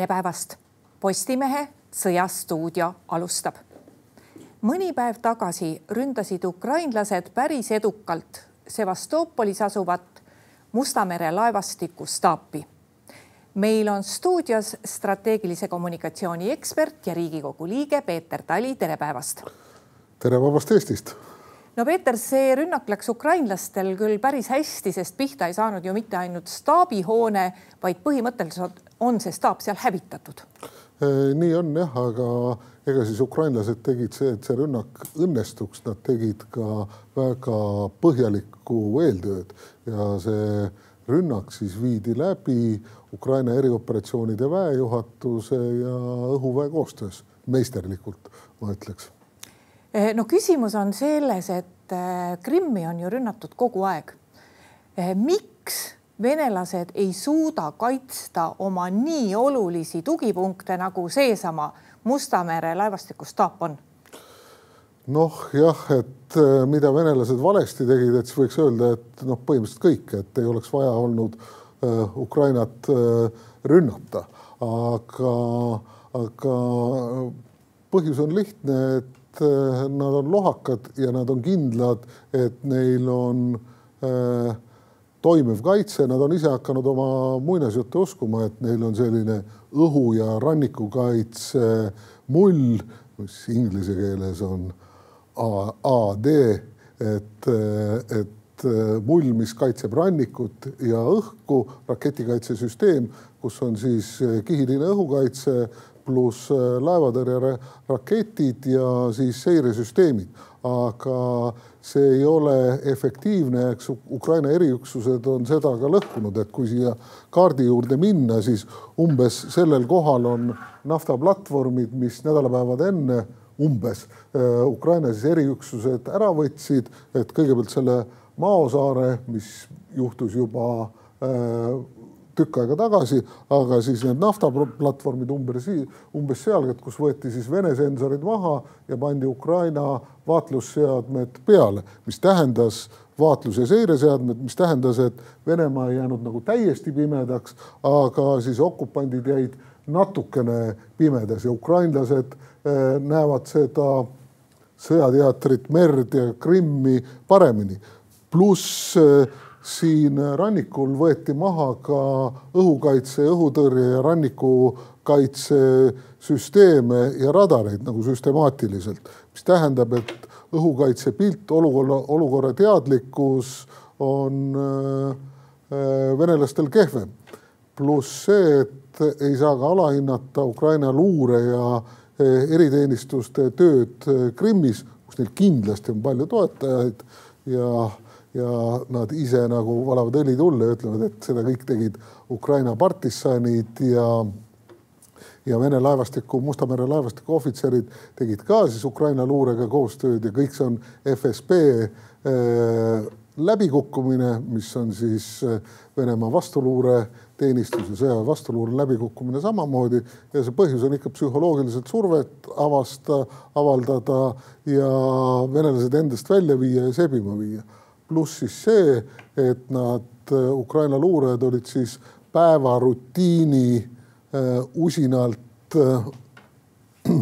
tere päevast. Postimehe Sõjastuudio alustab. mõni päev tagasi ründasid ukrainlased päris edukalt Sevastoopolis asuvat Musta mere laevastiku staapi. meil on stuudios strateegilise kommunikatsiooni ekspert ja Riigikogu liige Peeter Tali, tere päevast. tere vabast Eestist no Peeter, see rünnak läks ukrainlastel küll päris hästi, sest pihta ei saanud ju mitte ainult staabihoone, vaid põhimõtteliselt on see staap seal hävitatud. nii on jah, aga ega siis ukrainlased tegid see, et see rünnak õnnestuks, nad tegid ka väga põhjalikku eeltööd ja see rünnak siis viidi läbi Ukraina erioperatsioonide väejuhatuse ja õhuväe koostöös meisterlikult, ma ütleks Eh, no küsimus on selles, et eh, Krimmi on ju rünnatud kogu aeg. Miks venelased ei suuda kaitsta oma nii olulisi tugipunkte nagu seesama Musta mere laevastiku staap on? noh, jah, et mida venelased valesti tegid, et siis võiks öelda, et noh, põhimõtteliselt kõik, et ei oleks vaja olnud äh, Ukrainat äh, rünnata, aga, aga põhjus on lihtne, et Eh, nad on lohakad ja nad on kindlad, et neil on äh, toimiv kaitse, nad on ise hakanud oma muinasjutte uskuma, et neil on selline õhu- ja rannikukaitse mull, mis inglise keeles on AD, et, et mull, mis kaitseb rannikut ja õhku, raketikaitsesüsteem, kus on siis kihiline õhukaitse pluss laevatõrjeraketid ja siis seiresüsteemid, aga see ei ole efektiivne, eks. Ukraina eriüksused on seda ka lõhkunud, et kui siia kaardi juurde minna, siis umbes sellel kohal on naftaplatvormid, mis nädalapäevad enne umbes äh, Ukraina siis eriüksused ära võtsid, et kõigepealt selle Maosaare, mis juhtus juba äh, tükk aega tagasi, aga siis need naftaplatvormid umbes, umbes seal, kus võeti siis Vene sensorid maha ja pandi Ukraina vaatlusseadmed peale, mis tähendas vaatlus- ja seireseadmed, mis tähendas, et Venemaa ei jäänud nagu täiesti pimedaks, aga siis okupandid jäid natukene pimedas ja ukrainlased eh, näevad seda sõjateatrit, merd ja Krimmi paremini. pluss eh, siin rannikul võeti maha ka õhukaitse, õhutõrje ja rannikukaitsesüsteeme ja radareid nagu süstemaatiliselt, mis tähendab, et õhukaitse pilt, olukorra, olukorra teadlikkus on äh, venelastel kehvem. pluss see, et ei saa ka alahinnata Ukraina luure ja äh, eriteenistuste tööd äh, Krimmis, kus neil kindlasti on palju toetajaid ja ja nad ise nagu valavad õli tulle ja ütlevad, et seda kõik tegid Ukraina partisanid ja ja Vene laevastiku, Musta mere laevastiku ohvitserid tegid ka siis Ukraina luurega koostööd ja kõik see on FSB äh, läbikukkumine, mis on siis äh, Venemaa vastuluureteenistuse, sõjaväe vastuluure läbikukkumine samamoodi. Ja see põhjus on ikka psühholoogiliselt survet avasta, avaldada ja venelased endast välja viia ja sebima viia pluss siis see, et nad, äh, Ukraina luurajad olid siis päevarutiini äh, usinalt äh,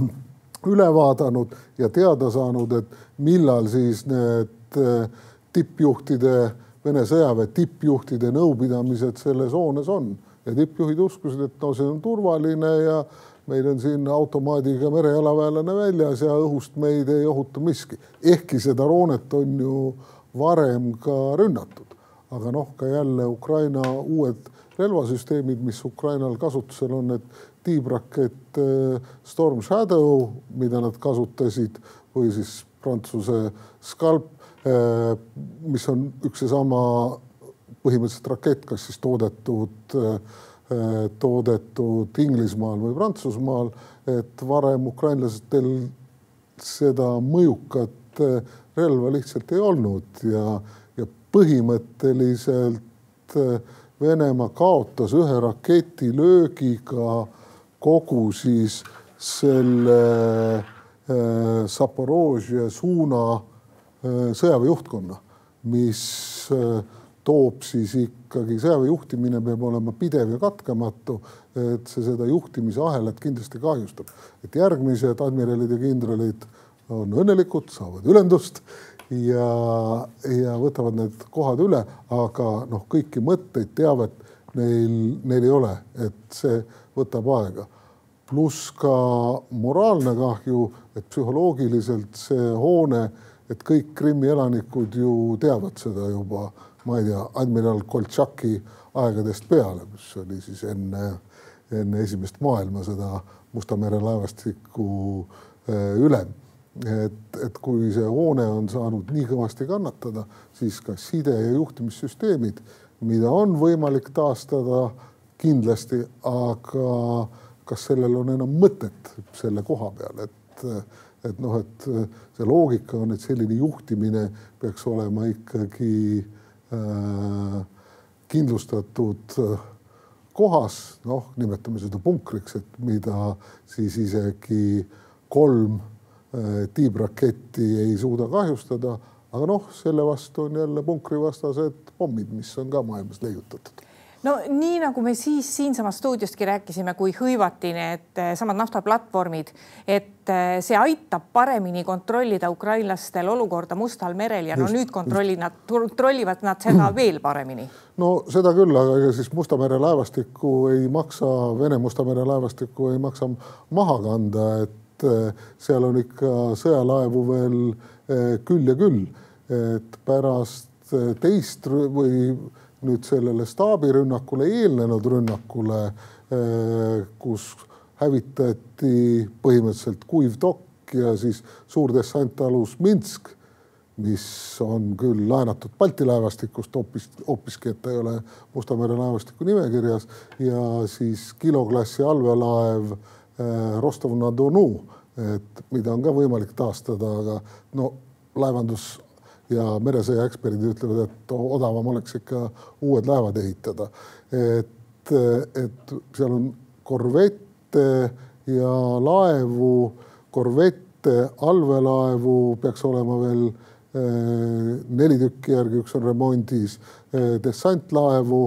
üle vaadanud ja teada saanud, et millal siis need tippjuhtide, Vene sõjaväe tippjuhtide nõupidamised selles hoones on. Ja tippjuhid uskusid, et no see on turvaline ja meil on siin automaadiga merejalaväelane väljas ja õhust meid ei ohuta miski, ehkki seda hoonet on ju äh, varem ka rünnatud. aga noh, ka jälle Ukraina uued relvasüsteemid, mis Ukrainal kasutusel on, need tiibrakett äh, Storm Shadow, mida nad kasutasid, või siis Prantsuse Scalp, äh, mis on üks seesama põhimõtteliselt rakett, kas siis toodetud, äh, toodetud Inglismaal või Prantsusmaal, et varem ukrainlastel seda mõjukat relva lihtsalt ei olnud ja, ja põhimõtteliselt äh, Venemaa kaotas ühe raketilöögiga kogu siis selle äh, Zaporožje suuna äh, sõjaväe juhtkonna, mis toob siis ikkagi sõjaväe juhtimine peab olema pidev ja katkematu, et see seda juhtimise ahelat kindlasti kahjustab. et järgmised admiralid ja kindralid on õnnelikud, saavad ülendust ja, ja võtavad need kohad üle, aga noh, kõiki mõtteid, teavet neil, neil ei ole, et see võtab aega. pluss ka moraalne kahju, et psühholoogiliselt see hoone, et kõik Krimmi elanikud ju teavad seda juba, ma ei tea, admiral Koltšaki aegadest peale, mis oli siis enne, enne esimest maailmasõda Musta mere laevastiku eh, ülem et, et kui see hoone on saanud nii kõvasti kannatada, siis ka side ja juhtimissüsteemid, mida on võimalik taastada kindlasti, aga kas sellel on enam mõtet selle koha peal, et, et noh, et see loogika on, et selline juhtimine peaks olema ikkagi äh, kindlustatud kohas, noh, nimetame seda punkriks, et mida siis isegi kolm Äh, tiibraketti ei suuda kahjustada, aga noh, selle vastu on jälle punkrivastased pommid, mis on ka maailmas leiutatud no nii nagu me siis siinsamas stuudiostki rääkisime, kui hõivati need äh, samad naftaplatvormid, et äh, see aitab paremini kontrollida ukrainlastel olukorda Mustal merel ja just, no nüüd kontrolli nad, kontrollivad nad seda veel paremini. no seda küll, aga ega siis Musta mere laevastikku ei maksa, Vene Musta mere laevastikku ei maksa maha kanda, et et eh, seal on ikka sõjalaevu veel eh, küll ja küll, et pärast eh, teist või nüüd sellele staabirünnakule eelnenud rünnakule, kus hävitati põhimõtteliselt kuiv dokk ja siis suur dessantalus Minsk, mis on küll laenatud Balti laevastikust hoopis, hoopiski, et ta ei ole Musta mere laevastiku nimekirjas ja siis kiloklassi allveelaev Rostov-na-Donu, et mida on ka võimalik taastada, aga no laevandus ja meresõja eksperdid ütlevad, et odavam oleks ikka uued laevad ehitada. et, et seal on korvette ja laevu, korvette, allveelaevu peaks olema veel äh, neli tükki järgi, üks on remondis, äh, dessantlaevu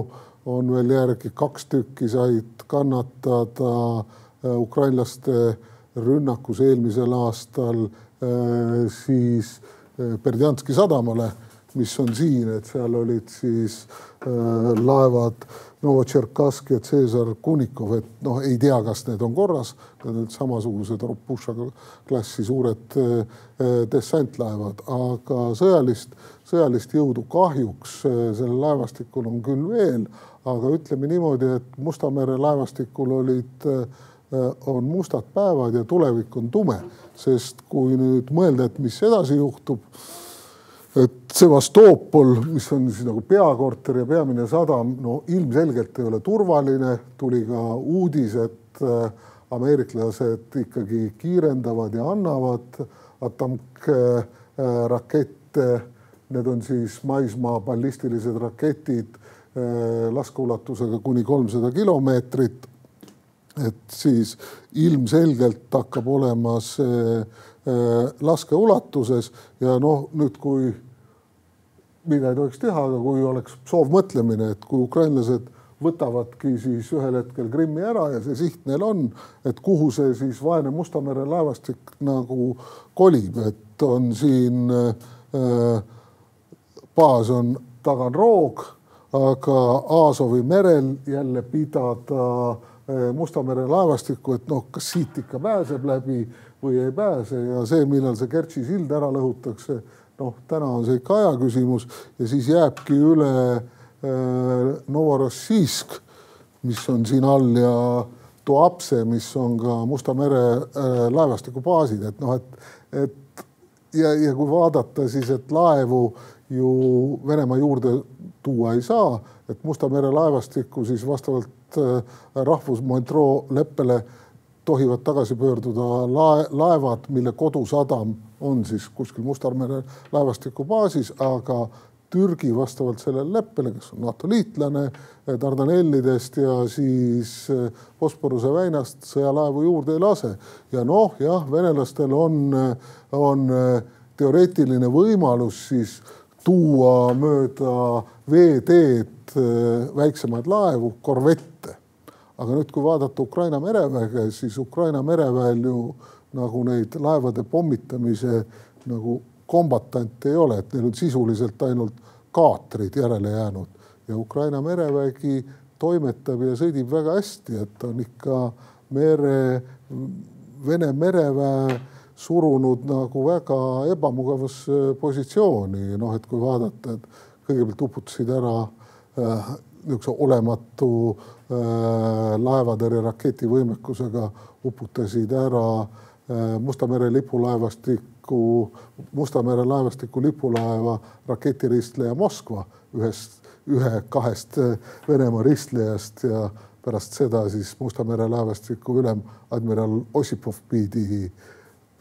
on veel järgi, kaks tükki said kannatada Äh, ukrainlaste rünnakus eelmisel aastal äh, siis äh, Berdjanski sadamale, mis on siin, et seal olid siis laevad Novotšerkask ja Cesar Kunikov, et noh, ei tea, kas need on korras, need on samasugused Ropuša klassi suured dessantlaevad, aga sõjalist, sõjalist jõudu kahjuks sellel laevastikul on küll veel, aga ütleme niimoodi, et Musta mere laevastikul olid äh, Äh, on mustad päevad ja tulevik on tume, sest kui nüüd mõelda, et mis edasi juhtub, et Sevastopol, mis on siis nagu peakorter ja peamine sadam, no ilmselgelt ei ole turvaline, tuli ka uudis, et äh, ameeriklased ikkagi kiirendavad ja annavad Atamk äh, rakette, need on siis maismaa ballistilised raketid laskeulatusega kuni kolmsada kilomeetrit et siis ilmselgelt hakkab olema see äh, laskeulatuses ja noh, nüüd kui mida ei tohiks teha, aga kui oleks soovmõtlemine, et kui ukrainlased võtavadki siis ühel hetkel Krimmi ära ja see siht neil on, et kuhu see siis vaene Musta mere laevastik nagu kolib, et on siin äh, baas on Taganroog, aga Aasovi merel jälle pidada äh, Musta mere laevastikku, et noh, kas siit ikka pääseb läbi või ei pääse ja see, millal see Kertši sild ära lõhutakse, noh, täna on see ikka aja küsimus ja siis jääbki üle äh, Novorossijsk, mis on siin all ja Tuapse, mis on ka Musta mere äh, laevastiku baasid, et noh, et, et ja, ja kui vaadata siis, et laevu ju Venemaa juurde tuua ei saa, et Musta mere laevastikku siis vastavalt Äh, rahvusmontroo leppele tohivad tagasi pöörduda lae, laevad, mille kodusadam on siis kuskil Musta mere laevastiku baasis, aga Türgi vastavalt sellele leppele, kes on NATO liitlane, äh, Dardanellidest ja siis äh, Bosporuse väinast sõjalaevu juurde ei lase. ja noh, jah, venelastel on, on teoreetiline võimalus siis tuua mööda veeteed väiksemaid laevu, korvette. aga nüüd, kui vaadata Ukraina mereväge, siis Ukraina mereväel ju nagu neid laevade pommitamise nagu kombatante ei ole, et neil on sisuliselt ainult kaatrid järele jäänud ja Ukraina merevägi toimetab ja sõdib väga hästi, et on ikka mere, Vene mereväe surunud nagu väga ebamugavasse positsiooni, noh, et kui vaadata, et kõigepealt uputasid ära äh, niisuguse olematu äh, laevatõrje raketivõimekusega, uputasid ära äh, Musta mere lipulaevastiku, Musta mere laevastiku lipulaeva raketiristleja Moskva ühest ühe kahest äh, Venemaa ristlejast ja pärast seda siis Musta mere laevastiku ülem admiral Ossipov pidi,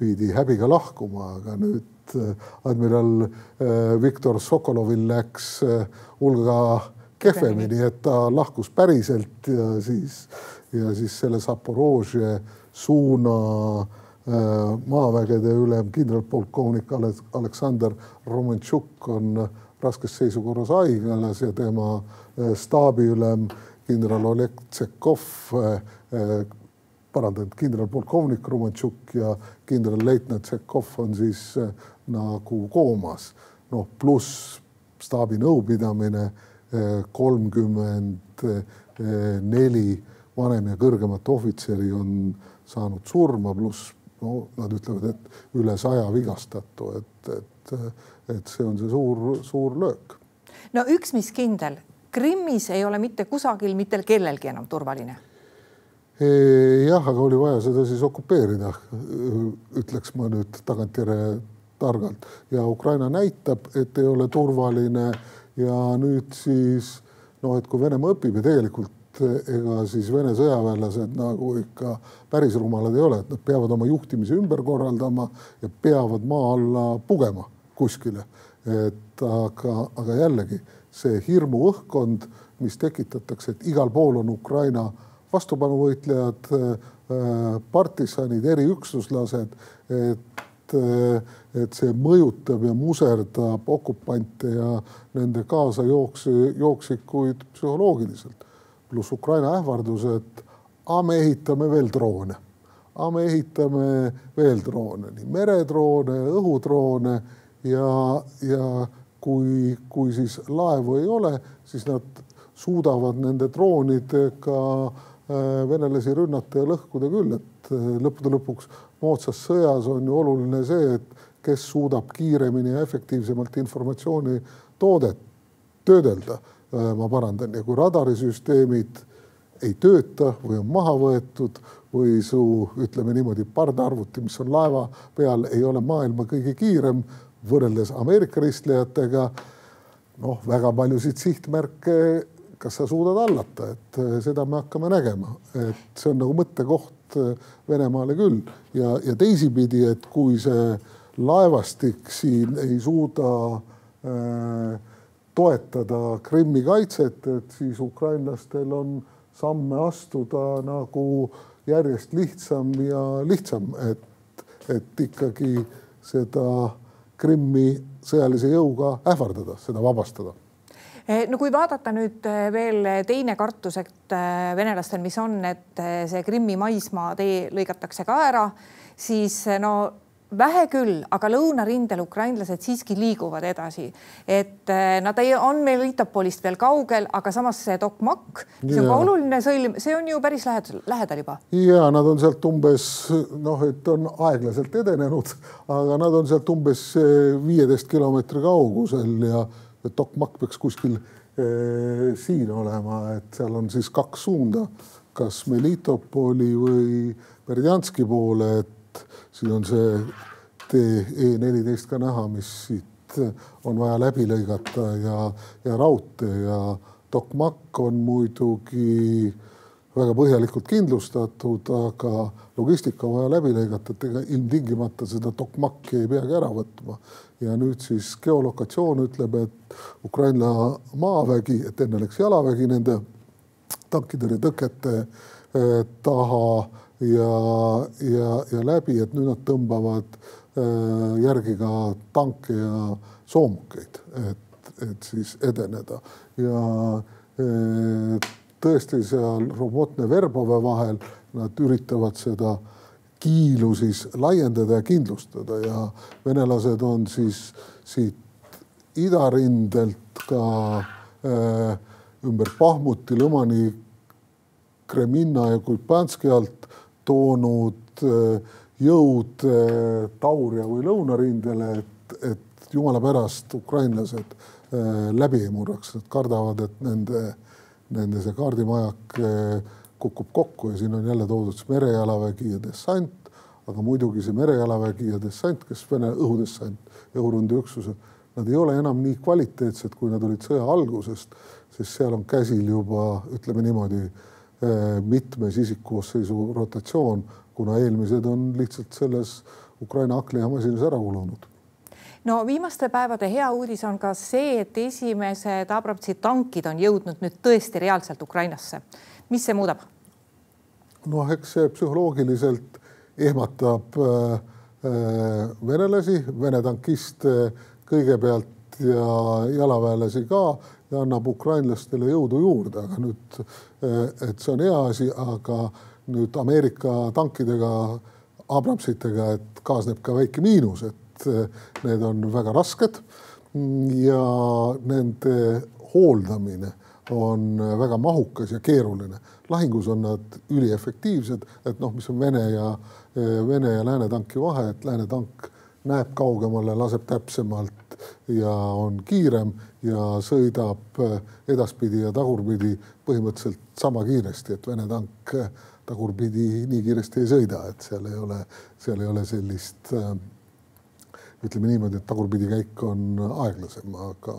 pidi häbiga lahkuma, aga nüüd äh, admiral äh, Viktor Sokolovil läks hulga kehvemini, et ta lahkus päriselt ja siis, ja siis selle Zaporožje suuna maavägede ülem kindralpolkovnik Aleksandr Romanšuk on raskes seisukorras haiglas ja tema äh, staabiülem kindral Oleg Tsekov, äh, äh, parandan, kindralpolkovnik Romanšuk ja kindralleitnant Tsekov on siis nagu koomas. noh, pluss staabi nõupidamine kolmkümmend neli vanem ja kõrgemat ohvitseri on saanud surma, pluss no nad ütlevad, et üle saja vigastatu, et, et et see on see suur, suur löök. no üks, mis kindel, Krimmis ei ole mitte kusagil mitte kellelgi enam turvaline. Jah, aga oli vaja seda siis okupeerida, ütleks ma nüüd tagantjärele targalt ja Ukraina näitab, et ei ole turvaline ja nüüd siis noh, et kui Venemaa õpib ja tegelikult ega siis Vene sõjaväelased nagu ikka päris rumalad ei ole, et nad peavad oma juhtimise ümber korraldama ja peavad maa alla pugema kuskile. et aga, aga jällegi see hirmuõhkkond, mis tekitatakse, et igal pool on Ukraina vastupanuvõitlejad, äh, partisanid, eriüksuslased, et, äh, et see mõjutab ja muserdab okupante ja nende kaasajooksi, jooksikuid psühholoogiliselt. pluss Ukraina ähvardused, me ehitame veel droone, me ehitame veel droone, nii meredroone, õhudroone ja, ja kui, kui siis laevu ei ole, siis nad suudavad nende droonidega äh, venelasi rünnata ja lõhkuda küll, et äh, lõppude lõpuks moodsas sõjas on ju oluline see, et kes suudab kiiremini ja efektiivsemalt informatsiooni toodet, töödelda, äh, ma parandan, ja kui radarisüsteemid ei tööta või on maha võetud või su ütleme niimoodi pardaarvuti, mis on laeva peal, ei ole maailma kõige kiirem võrreldes Ameerika ristlejatega noh, väga paljusid sihtmärke, kas sa suudad hallata, et eh, seda me hakkame nägema, et see on nagu mõttekoht eh, Venemaale küll. Ja, ja teisipidi, et kui see laevastik siin ei suuda äh, toetada Krimmi kaitset, et siis ukrainlastel on samme astuda nagu järjest lihtsam ja lihtsam, et, et ikkagi seda Krimmi sõjalise jõuga ähvardada, seda vabastada no kui vaadata nüüd eh, veel teine kartus, et eh, venelastel, mis on, et see Krimmi maismaatee lõigatakse ka ära, siis no vähe küll, aga lõunarindel ukrainlased siiski liiguvad edasi, et eh, nad ei, on meil Itopolist veel kaugel, aga samas see Tokmak, mis on ka oluline sõlm, see on ju päris lähedal, lähedal juba. ja nad on sealt umbes noh, et on aeglaselt edenenud, aga nad on sealt umbes eh, viieteist kilomeetri kaugusel ja Tokmak peaks kuskil eh, siin olema, et seal on siis kaks suunda, kas Melitopoli või Berdjanski poole, et siin on see tee E14 ka näha, mis siit on vaja läbi lõigata ja, ja raudtee. Ja Tokmak on muidugi väga põhjalikult kindlustatud, aga logistika on vaja läbi lõigata, et ega ilmtingimata seda Tokmaki ei peagi ära võtma. ja nüüd siis geolokatsioon ütleb, et Ukraina maavägi, et enne läks jalavägi nende tankitõrjetõkete eh, taha ja, ja, ja läbi, et nüüd nad tõmbavad järgi ka tanke ja soomukeid, et, et siis edeneda ja tõesti seal Robotne Verbove vahel. Nad üritavad seda kiilu siis laiendada ja kindlustada ja venelased on siis siit idarindelt ka äh, ümber Pahmuti, Lõmani, Kreminna ja Kulpanski alt toonud äh, jõud äh, Tauria või lõunarindele, et, et jumala pärast ukrainlased äh, läbi ei murraks, nad kardavad, et nende, nende see kaardimajak äh, kukub kokku ja siin on jälle toodud siis merejalavägi ja dessant, aga muidugi see merejalavägi ja dessant, kes Vene õhudessant õhuründeüksused, nad ei ole enam nii kvaliteetsed, kui nad olid sõja algusest, sest seal on käsil juba ütleme niimoodi eh, mitmes isikkoosseisu rotatsioon, kuna eelmised on lihtsalt selles Ukraina hakklihamaasinas ära kulunud no viimaste päevade hea uudis on ka see, et esimesed Abramsi tankid on jõudnud nüüd tõesti reaalselt Ukrainasse. mis see muudab? noh, eks see psühholoogiliselt ehmatab äh, äh, venelasi, Vene tankiste kõigepealt ja jalaväelasi ka ja annab ukrainlastele jõudu juurde, aga nüüd, äh, et see on hea asi, aga nüüd Ameerika tankidega, Abramsitega, et kaasneb ka väike miinus, et need on väga rasked ja nende hooldamine on väga mahukas ja keeruline. lahingus on nad üliefektiivsed, et noh, mis on Vene ja, Vene ja Lääne tanki vahe, et Lääne tank näeb kaugemale, laseb täpsemalt ja on kiirem ja sõidab edaspidi ja tagurpidi põhimõtteliselt sama kiiresti, et Vene tank tagurpidi nii kiiresti ei sõida, et seal ei ole, seal ei ole sellist äh, ütleme niimoodi, et tagurpidi käik on aeglasem, aga,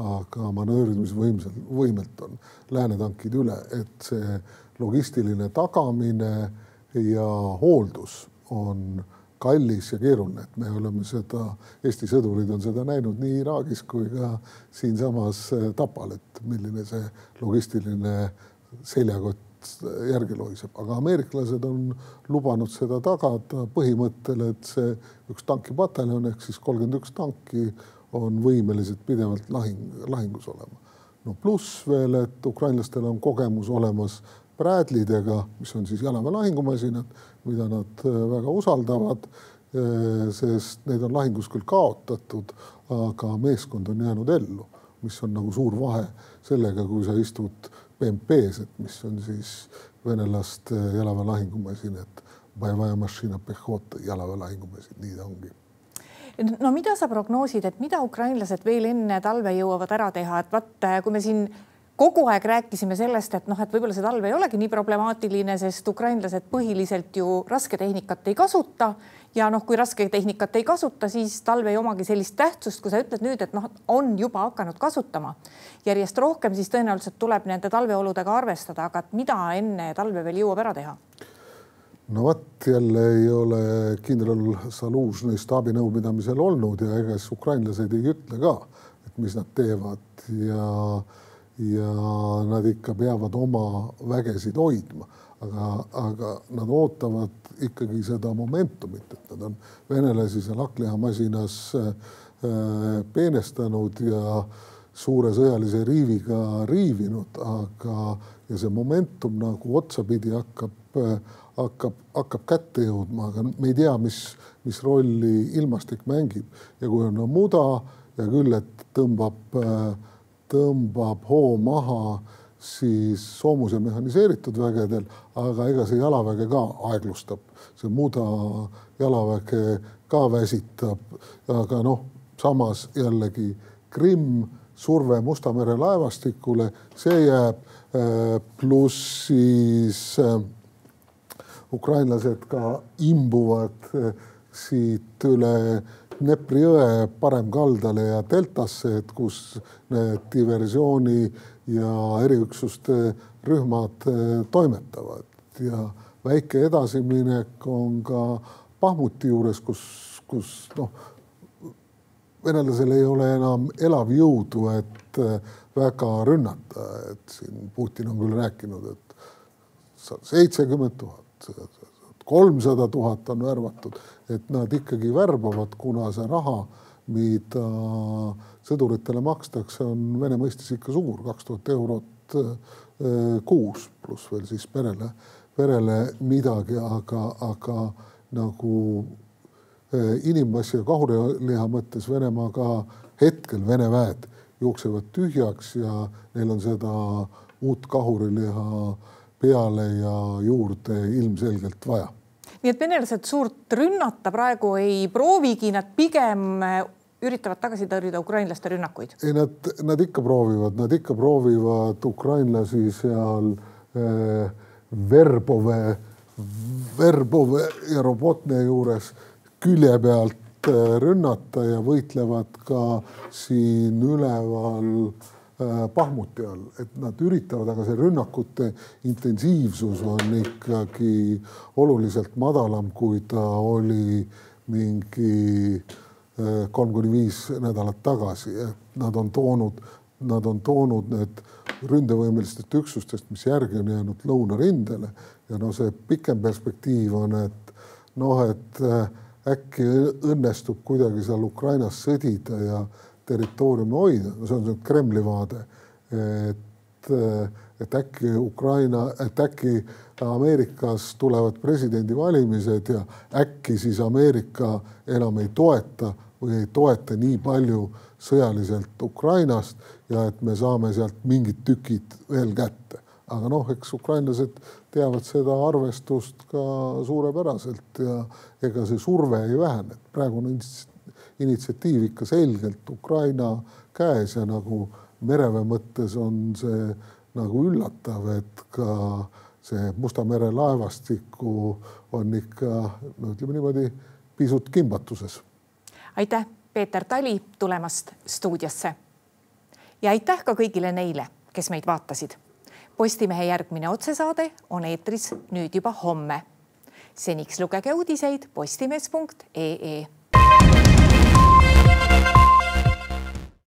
aga manööverdamisvõimsel, võimelt on lääne tankid üle, et see logistiline tagamine ja hooldus on kallis ja keeruline, et me oleme seda, Eesti sõdurid on seda näinud nii Iraagis kui ka siinsamas Tapal, et milline see logistiline seljakott järgi lohiseb, aga ameeriklased on lubanud seda tagada põhimõttel, et see üks tankipataljon ehk siis kolmkümmend üks tanki on võimelised pidevalt lahing, lahingus olema. no pluss veel, et ukrainlastel on kogemus olemas Bradleydega, mis on siis jalaväe lahingumasinad, mida nad äh, väga usaldavad, äh, sest neid on lahingus küll kaotatud, aga meeskond on jäänud ellu, mis on nagu suur vahe sellega, kui sa istud BMP-s, et mis on siis venelaste jalaväe lahingumasin, et Boevaja mašina pehhota jalaväe lahingumasin, nii ta ongi. No mida sa prognoosid, et mida ukrainlased veel enne talve jõuavad ära teha, et vaat kui me siin kogu aeg rääkisime sellest, et noh, et võib-olla see talv ei olegi nii problemaatiline, sest ukrainlased põhiliselt ju rasketehnikat ei kasuta. Ja noh, kui rasketehnikat ei kasuta, siis talv ei omagi sellist tähtsust, kui sa ütled nüüd, et noh, on juba hakanud kasutama järjest rohkem, siis tõenäoliselt tuleb nende talveoludega arvestada, aga et mida enne talve veel jõuab ära teha? no vot, jälle ei ole kindral Zalužnõi staabinõupidamisel olnud ja ega siis ukrainlased ei ütle ka, et mis nad teevad. Ja ja nad ikka peavad oma vägesid hoidma, aga, aga nad ootavad ikkagi seda momentumit, et nad on venelasi seal hakklihamaasinas äh, peenestanud ja suure sõjalise riiviga riivinud, aga ja see momentum nagu otsapidi hakkab, hakkab, hakkab kätte jõudma, aga me ei tea, mis, mis rolli ilmastik mängib. Ja kui on no, muda ja küll, et tõmbab, tõmbab hoo maha siis soomus- ja mehhaniseeritud vägedel, aga ega see jalaväge ka aeglustab, see muda jalaväge ka väsitab, aga noh, samas jällegi Krimm surve Musta mere laevastikule, see jääb, äh, pluss siis äh, ukrainlased ka imbuvad äh, siit üle Dnepri jõe paremkaldale ja deltasse, et kus need diversiooni ja eriüksuste rühmad toimetavad. Ja väike edasiminek on ka Pahmuti juures, kus, kus noh venelasel ei ole enam elavjõudu, et äh, väga rünnata, et siin Putin on küll rääkinud, et seitsekümmend tuhat, kolmsada tuhat on värvatud, et nad ikkagi värbavad, kuna see raha, mida sõduritele makstakse, on Vene mõistes ikka suur, kaks tuhat eurot kuus, pluss veel siis perele, perele midagi, aga, aga nagu inimmassi ja kahuriliha mõttes Venemaa ka hetkel Vene väed jooksevad tühjaks ja neil on seda uut kahuriliha peale ja juurde ilmselgelt vaja. Nii et venelased suurt rünnata praegu ei proovigi, nad pigem üritavad tagasi tõrjuda ukrainlaste rünnakuid? ei, nad, nad ikka proovivad, nad ikka proovivad ukrainlasi seal äh, Verbove, Verbove ja Robotne juures külje pealt äh, rünnata ja võitlevad ka siin üleval äh, Äh, Pahmuti all, et nad üritavad, aga see rünnakute intensiivsus on ikkagi oluliselt madalam, kui ta oli mingi äh, kolm kuni viis nädalat tagasi, et nad on toonud, nad on toonud need ründevõimelistest üksustest, mis järgi on jäänud lõunarindele. Ja no see pikem perspektiiv on, et noh, et äh, äkki õnnestub kuidagi seal Ukrainas sõdida ja territooriumi hoida, no see on Kremli vaade, et, et äkki Ukraina, et äkki Ameerikas tulevad presidendivalimised ja äkki siis Ameerika enam ei toeta või ei toeta nii palju sõjaliselt Ukrainast ja et me saame sealt mingid tükid veel kätte. aga noh, eks ukrainlased teavad seda arvestust ka suurepäraselt ja ega see surve ei vähene, praegune initsiatiiv ikka selgelt Ukraina käes ja nagu mereväe mõttes on see nagu üllatav, et ka see Musta mere laevastikku on ikka no ütleme niimoodi pisut kimbatuses. aitäh, Peeter Tali tulemast stuudiosse. ja aitäh ka kõigile neile, kes meid vaatasid. Postimehe järgmine otsesaade on eetris nüüd juba homme. seniks lugege uudiseid postimees.ee